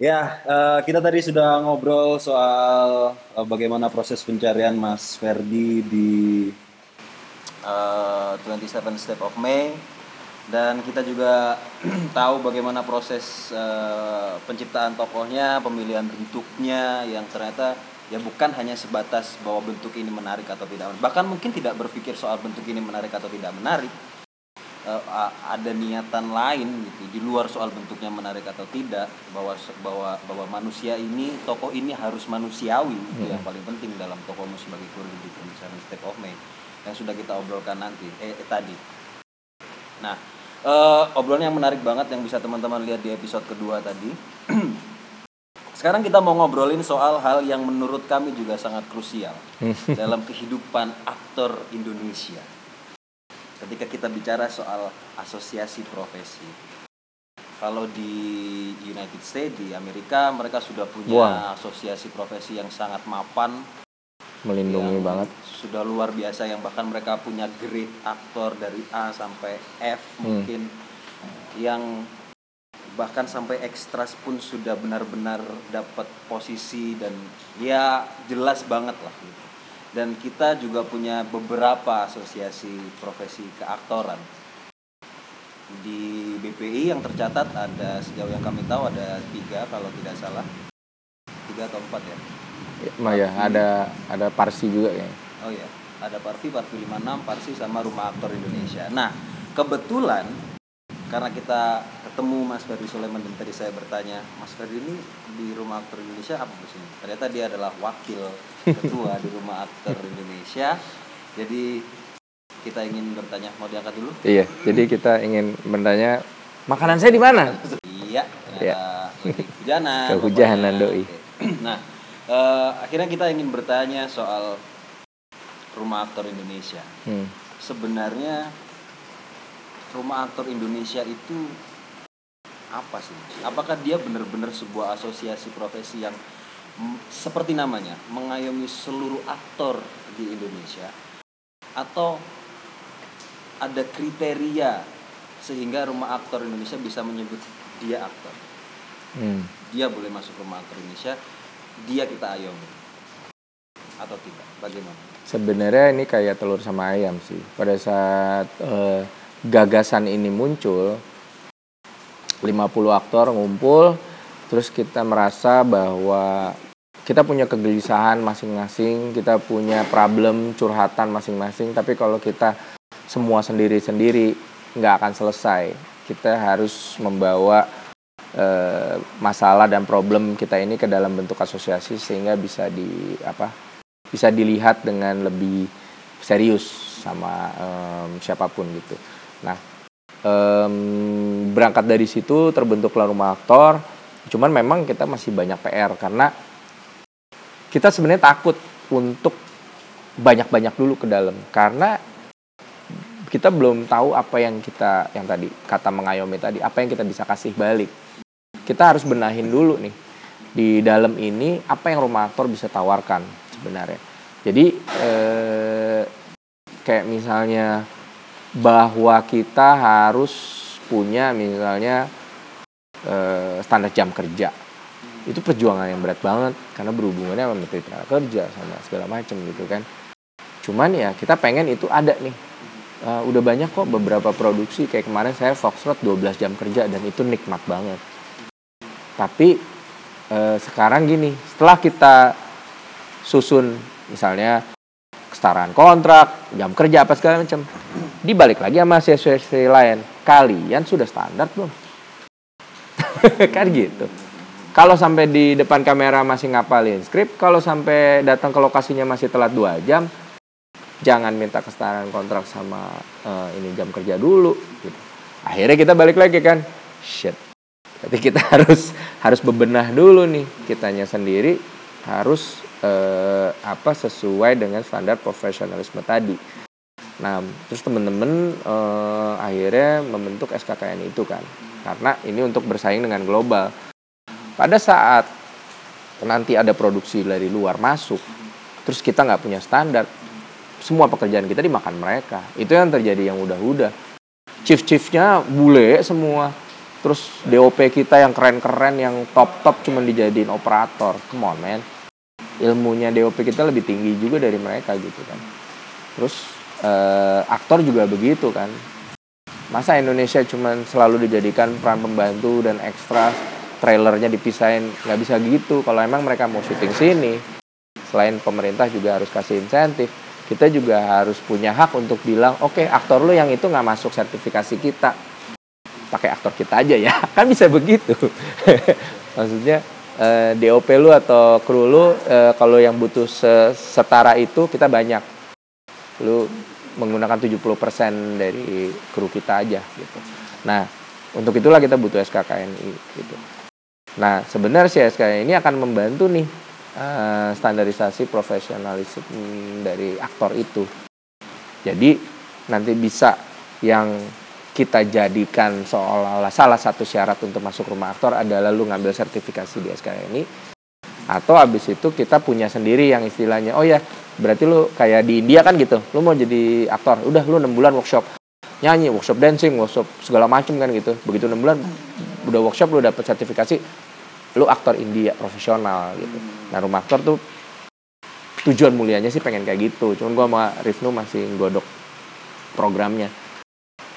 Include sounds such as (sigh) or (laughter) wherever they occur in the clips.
Ya, uh, kita tadi sudah ngobrol soal uh, bagaimana proses pencarian Mas Ferdi di uh, 27 Step of May. Dan kita juga (clears throat) tahu bagaimana proses uh, penciptaan tokohnya, pemilihan bentuknya yang ternyata ya bukan hanya sebatas bahwa bentuk ini menarik atau tidak bahkan mungkin tidak berpikir soal bentuk ini menarik atau tidak menarik uh, ada niatan lain gitu di luar soal bentuknya menarik atau tidak bahwa bahwa bahwa manusia ini tokoh ini harus manusiawi hmm. itu yang paling penting dalam tokohmu sebagai guru di misalnya Step of May yang sudah kita obrolkan nanti eh, eh tadi. Nah uh, obrolan yang menarik banget yang bisa teman-teman lihat di episode kedua tadi. (clears throat) Sekarang kita mau ngobrolin soal hal yang menurut kami juga sangat krusial (laughs) dalam kehidupan aktor Indonesia ketika kita bicara soal asosiasi profesi kalau di United States di Amerika mereka sudah punya wow. asosiasi profesi yang sangat mapan melindungi banget sudah luar biasa yang bahkan mereka punya grade aktor dari A sampai F hmm. mungkin yang bahkan sampai ekstras pun sudah benar-benar dapat posisi dan ya jelas banget lah gitu dan kita juga punya beberapa asosiasi profesi keaktoran. Di BPI yang tercatat ada sejauh yang kami tahu ada tiga kalau tidak salah. Tiga atau empat ya? Ya, ada ada Parsi juga ya oh ya ada Parvi, Parvi 56, Parsi sama Rumah Aktor Indonesia. Nah, kebetulan karena kita ketemu Mas Ferdi Sulaiman dan tadi saya bertanya Mas Ferdi ini di Rumah Aktor Indonesia apa sini? Ternyata dia adalah wakil ketua di Rumah Aktor Indonesia. Jadi kita ingin bertanya mau diangkat dulu? Iya, jadi kita ingin bertanya makanan saya di mana? iya, ternyata iya. kehujanan. Kehujanan doi. Nah, uh, akhirnya kita ingin bertanya soal Rumah Aktor Indonesia. Hmm. Sebenarnya Rumah Aktor Indonesia itu apa sih? Apakah dia benar-benar sebuah asosiasi profesi yang seperti namanya mengayomi seluruh aktor di Indonesia atau ada kriteria sehingga Rumah Aktor Indonesia bisa menyebut dia aktor? Hmm. Dia boleh masuk Rumah Aktor Indonesia, dia kita ayomi atau tidak? Bagaimana? Sebenarnya ini kayak telur sama ayam sih. Pada saat uh, gagasan ini muncul 50 aktor ngumpul terus kita merasa bahwa kita punya kegelisahan masing-masing kita punya problem curhatan masing-masing tapi kalau kita semua sendiri-sendiri nggak akan selesai. Kita harus membawa e, masalah dan problem kita ini ke dalam bentuk asosiasi sehingga bisa di apa bisa dilihat dengan lebih serius sama um, siapa pun gitu Nah, um, berangkat dari situ terbentuklah rumah aktor. Cuman memang kita masih banyak PR karena kita sebenarnya takut untuk banyak-banyak dulu ke dalam. Karena kita belum tahu apa yang kita yang tadi kata mengayomi tadi apa yang kita bisa kasih balik. Kita harus benahin dulu nih. Di dalam ini apa yang rumah aktor bisa tawarkan sebenarnya. Jadi eh, kayak misalnya bahwa kita harus punya misalnya eh, standar jam kerja. Itu perjuangan yang berat banget karena berhubungannya sama menteri kerja sama segala macam gitu kan. Cuman ya kita pengen itu ada nih. Uh, udah banyak kok beberapa produksi. Kayak kemarin saya Foxtrot 12 jam kerja dan itu nikmat banget. Tapi uh, sekarang gini setelah kita susun misalnya kesetaraan kontrak, jam kerja apa segala macam. Dibalik lagi sama siswa lain. Kalian sudah standar belum? (laughs) kan gitu. Kalau sampai di depan kamera masih ngapalin skrip, kalau sampai datang ke lokasinya masih telat dua jam, jangan minta kesetaraan kontrak sama uh, ini jam kerja dulu. Gitu. Akhirnya kita balik lagi kan, shit. Jadi kita (laughs) harus harus bebenah dulu nih kitanya sendiri harus eh, apa sesuai dengan standar profesionalisme tadi. Nah, terus teman-teman eh, akhirnya membentuk SKKN itu kan, karena ini untuk bersaing dengan global. Pada saat nanti ada produksi dari luar masuk, terus kita nggak punya standar, semua pekerjaan kita dimakan mereka. Itu yang terjadi yang udah-udah. Chief-chiefnya bule semua, terus DOP kita yang keren-keren yang top-top cuma dijadiin operator come on man ilmunya DOP kita lebih tinggi juga dari mereka gitu kan terus uh, aktor juga begitu kan. Masa Indonesia cuma selalu dijadikan peran pembantu dan ekstra trailernya dipisahin? Nggak bisa gitu. Kalau emang mereka mau syuting sini selain pemerintah juga harus kasih insentif. Kita juga harus punya hak untuk bilang oke okay, aktor lo yang itu nggak masuk sertifikasi kita. Pakai aktor kita aja ya. (laughs) Kan bisa begitu. (laughs) Maksudnya eh, DOP lu atau kru lu eh, kalau yang butuh setara itu kita banyak lu menggunakan 70% dari kru kita aja gitu. Nah untuk itulah kita butuh SKKNI gitu. Nah sebenarnya si SKKNI ini akan membantu nih eh, standarisasi profesionalisme dari aktor itu. Jadi nanti bisa yang kita jadikan seolah-olah salah satu syarat untuk masuk rumah aktor adalah lu ngambil sertifikasi di SKNI atau abis itu kita punya sendiri yang istilahnya oh ya berarti lu kayak di India kan gitu. Lu mau jadi aktor udah lu enam bulan workshop. Nyanyi workshop dancing workshop segala macam kan gitu. Begitu enam bulan udah workshop lu dapet sertifikasi lu aktor India profesional gitu. Nah rumah aktor tuh tujuan mulianya sih pengen kayak gitu. Cuman gua sama Rifnu masih godok programnya.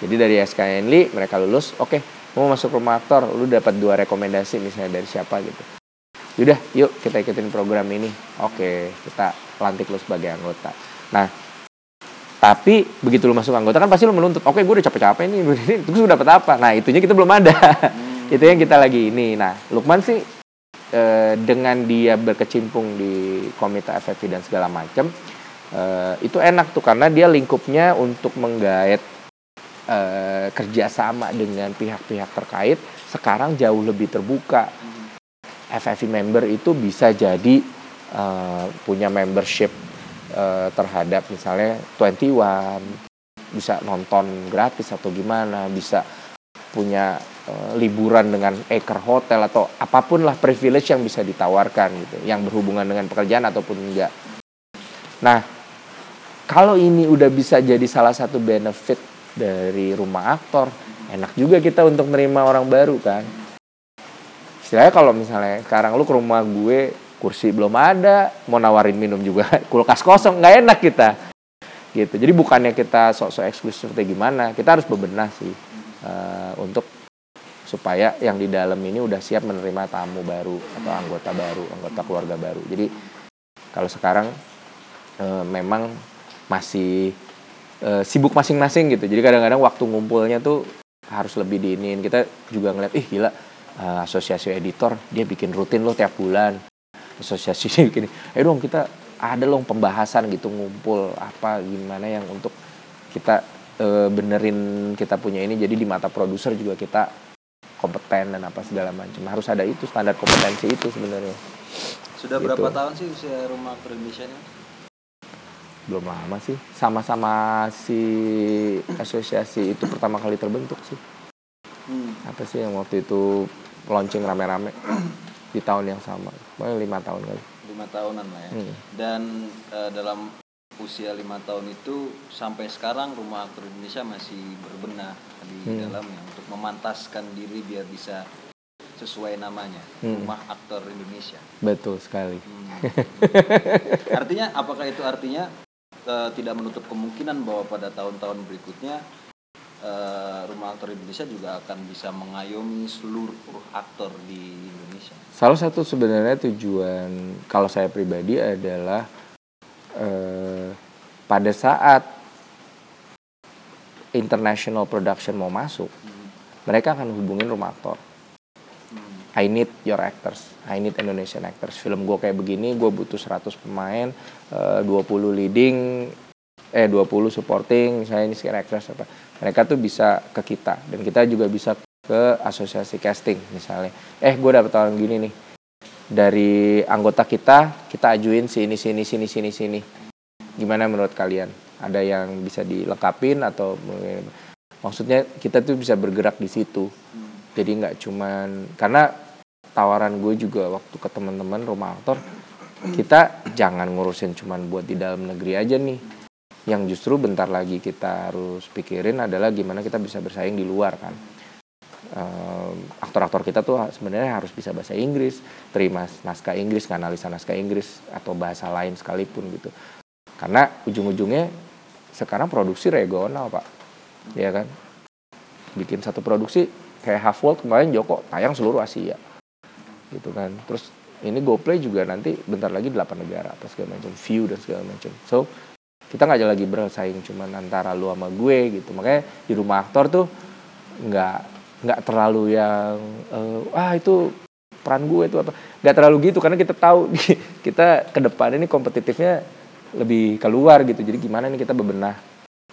Jadi dari SKNLI mereka lulus, oke, okay, mau masuk rumah aktor, lu dapat dua rekomendasi misalnya dari siapa gitu. Yaudah, yuk kita ikutin program ini. Oke, okay, kita lantik lu sebagai anggota. Nah, tapi begitu lu masuk anggota kan pasti lu menuntut, oke, okay, gue udah capek-capek ini, terus gue dapat apa? Nah, itunya kita belum ada. Hmm. Itu yang kita lagi ini. Nah, Lukman sih eh, dengan dia berkecimpung di komite FFV dan segala macam, eh, itu enak tuh karena dia lingkupnya untuk menggait eh, kerjasama dengan pihak-pihak terkait sekarang jauh lebih terbuka. FFI member itu bisa jadi uh, punya membership uh, terhadap misalnya 21, bisa nonton gratis atau gimana, bisa punya uh, liburan dengan Acre Hotel atau apa pun lah privilege yang bisa ditawarkan gitu, yang berhubungan dengan pekerjaan ataupun enggak. Nah, kalau ini udah bisa jadi salah satu benefit dari rumah aktor enak juga kita untuk menerima orang baru kan istilahnya kalau misalnya sekarang lu ke rumah gue kursi belum ada mau nawarin minum juga (laughs) kulkas kosong nggak enak kita gitu jadi bukannya kita sok-sok eksklusif atau gimana kita harus bebenah sih uh, untuk supaya yang di dalam ini udah siap menerima tamu baru atau anggota baru anggota keluarga baru jadi kalau sekarang uh, memang masih uh, sibuk masing-masing gitu. Jadi kadang-kadang waktu ngumpulnya tuh harus lebih diinin. Kita juga ngeliat, ih gila, uh, asosiasi editor dia bikin rutin loh tiap bulan. Asosiasi ini bikin, eh dong kita ada loh pembahasan gitu ngumpul apa gimana yang untuk kita uh, benerin kita punya ini. Jadi di mata produser juga kita kompeten dan apa segala macam. Harus ada itu standar kompetensi itu sebenarnya. Sudah gitu. berapa tahun sih usia rumah ini? belum lama sih sama-sama si asosiasi itu pertama kali terbentuk sih hmm. apa sih yang waktu itu launching rame-rame (clears throat) di tahun yang sama Mungkin lima tahun kali lima tahunan lah ya hmm. dan uh, dalam usia lima tahun itu sampai sekarang rumah aktor Indonesia masih berbenah di hmm. dalamnya untuk memantaskan diri biar bisa sesuai namanya hmm. rumah aktor Indonesia betul sekali hmm. (laughs) artinya apakah itu artinya uh, tidak menutup kemungkinan bahwa pada tahun-tahun berikutnya uh, rumah aktor Indonesia juga akan bisa mengayomi seluruh aktor di. Salah satu sebenarnya tujuan kalau saya pribadi adalah uh, pada saat international production mau masuk, hmm. mereka akan hubungin rumah aktor I need your actors, I need Indonesian actors. Film gue kayak begini, gue butuh 100 pemain, eh, uh, 20 leading, eh 20 supporting, misalnya ini sekian actors apa. Mereka tuh bisa ke kita dan kita juga bisa ke asosiasi casting misalnya. Eh gue dapet orang gini nih dari anggota kita, kita ajuin sini sini sini sini sini. Gimana menurut kalian? Ada yang bisa dilengkapin atau maksudnya kita tuh bisa bergerak di situ jadi nggak cuman karena tawaran gue juga waktu ke teman-teman rumah aktor kita jangan ngurusin cuman buat di dalam negeri aja nih yang justru bentar lagi kita harus pikirin adalah gimana kita bisa bersaing di luar kan aktor-aktor kita tuh sebenarnya harus bisa bahasa Inggris, terima naskah Inggris, analisa naskah Inggris atau bahasa lain sekalipun gitu. Karena ujung-ujungnya sekarang produksi regional pak, ya kan? Bikin satu produksi kayak Half World kemarin Joko tayang seluruh Asia, gitu kan. Terus ini GoPlay juga nanti bentar lagi 8 negara apa segala macam, view dan segala macam. So kita nggak lagi bersaing cuman antara lu sama gue gitu makanya di rumah aktor tuh nggak nggak terlalu yang uh, ah itu peran gue itu apa nggak terlalu gitu karena kita tahu (laughs) kita ke depan ini kompetitifnya lebih keluar gitu jadi gimana nih kita bebenah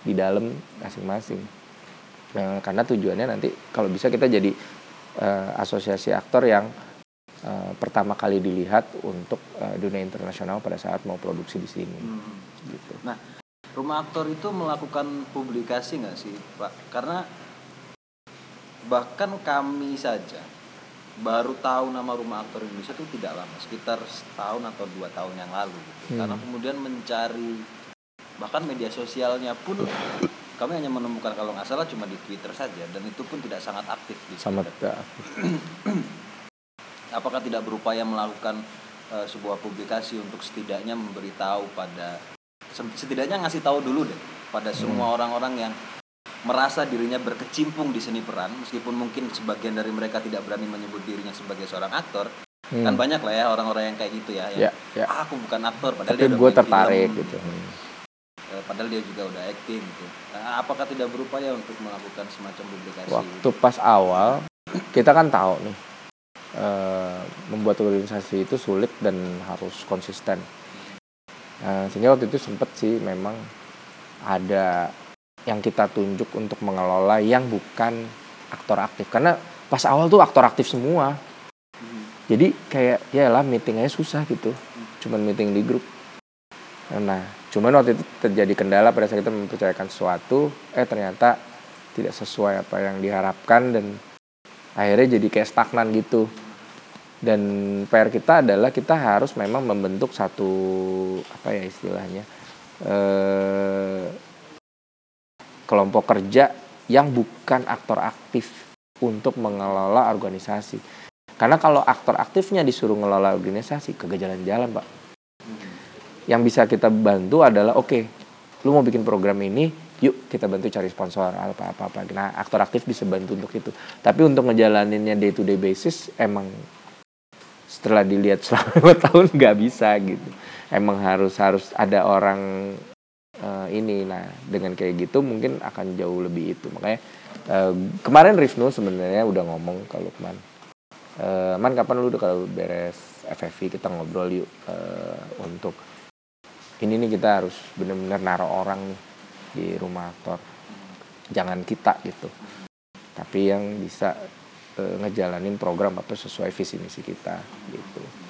di dalam masing-masing nah, karena tujuannya nanti kalau bisa kita jadi uh, asosiasi aktor yang uh, pertama kali dilihat untuk uh, dunia internasional pada saat mau produksi di sini. Hmm gitu. Nah, rumah aktor itu melakukan publikasi nggak sih, Pak? Karena bahkan kami saja baru tahu nama rumah aktor Indonesia itu tidak lama, sekitar setahun atau dua tahun yang lalu. Gitu. Hmm. Karena kemudian mencari bahkan media sosialnya pun kami hanya menemukan kalau nggak salah cuma di Twitter saja dan itu pun tidak sangat aktif di sangat (clears throat) Apakah tidak berupaya melakukan uh, sebuah publikasi untuk setidaknya memberitahu pada setidaknya ngasih tahu dulu deh pada semua hmm. orang-orang yang merasa dirinya berkecimpung di seni peran meskipun mungkin sebagian dari mereka tidak berani menyebut dirinya sebagai seorang aktor hmm. kan banyak lah ya orang-orang yang kayak gitu ya yang ya, ya. Ah, aku bukan aktor padahal Tapi dia gue tertarik film, gitu hmm. padahal dia juga udah acting gitu nah, apakah tidak berupaya untuk melakukan semacam publikasi waktu pas awal kita kan tahu nih uh, membuat organisasi itu sulit dan harus konsisten Nah, sehingga waktu itu sempet sih memang ada yang kita tunjuk untuk mengelola yang bukan aktor aktif. Karena pas awal tuh aktor aktif semua. Jadi kayak ya lah meetingnya susah gitu. Cuman meeting di grup. Nah cuman waktu itu terjadi kendala pada saat kita mempercayakan sesuatu eh ternyata tidak sesuai apa yang diharapkan dan akhirnya jadi kayak stagnan gitu. Dan PR kita adalah kita harus memang membentuk satu apa ya istilahnya eh, kelompok kerja yang bukan aktor aktif untuk mengelola organisasi. Karena kalau aktor aktifnya disuruh mengelola organisasi ke jalan-jalan pak. Yang bisa kita bantu adalah oke okay, lu mau bikin program ini yuk kita bantu cari sponsor apa apa apa nah aktor aktif bisa bantu untuk itu. Tapi untuk ngejalaninnya day to day basis emang setelah dilihat selama (laughs) lima tahun nggak bisa gitu. Emang harus harus ada orang uh, ini. Nah dengan kayak gitu mungkin akan jauh lebih itu. Makanya uh, kemarin Rifnu sebenarnya udah ngomong kalau kemarin uh, man kapan lu udah kalau beres FFV kita ngobrol yuk uh, untuk ini nih kita harus bener-bener naruh orang di rumah aktor. Jangan kita gitu. Tapi yang bisa uh, ngejalanin program apa sesuai visi misi kita gitu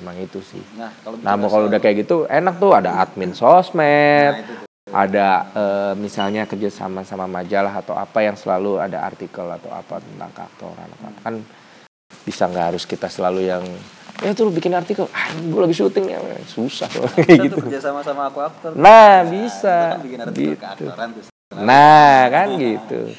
emang itu sih. Nah kalau nah kalau udah kayak gitu enak tuh ada admin sosmed nah, itu ada uh, misalnya kerjasama sama majalah atau apa yang selalu ada artikel atau apa tentang keaktoran apa, -apa. kan bisa nggak harus kita selalu yang ya tuh bikin artikel. Ah gue lagi syuting ya. Susah. Nah, (laughs) kayak gitu. kerja sama sama aku aktor. Nah, nah bisa. kan bikin artikel gitu. keaktoran nah kan gitu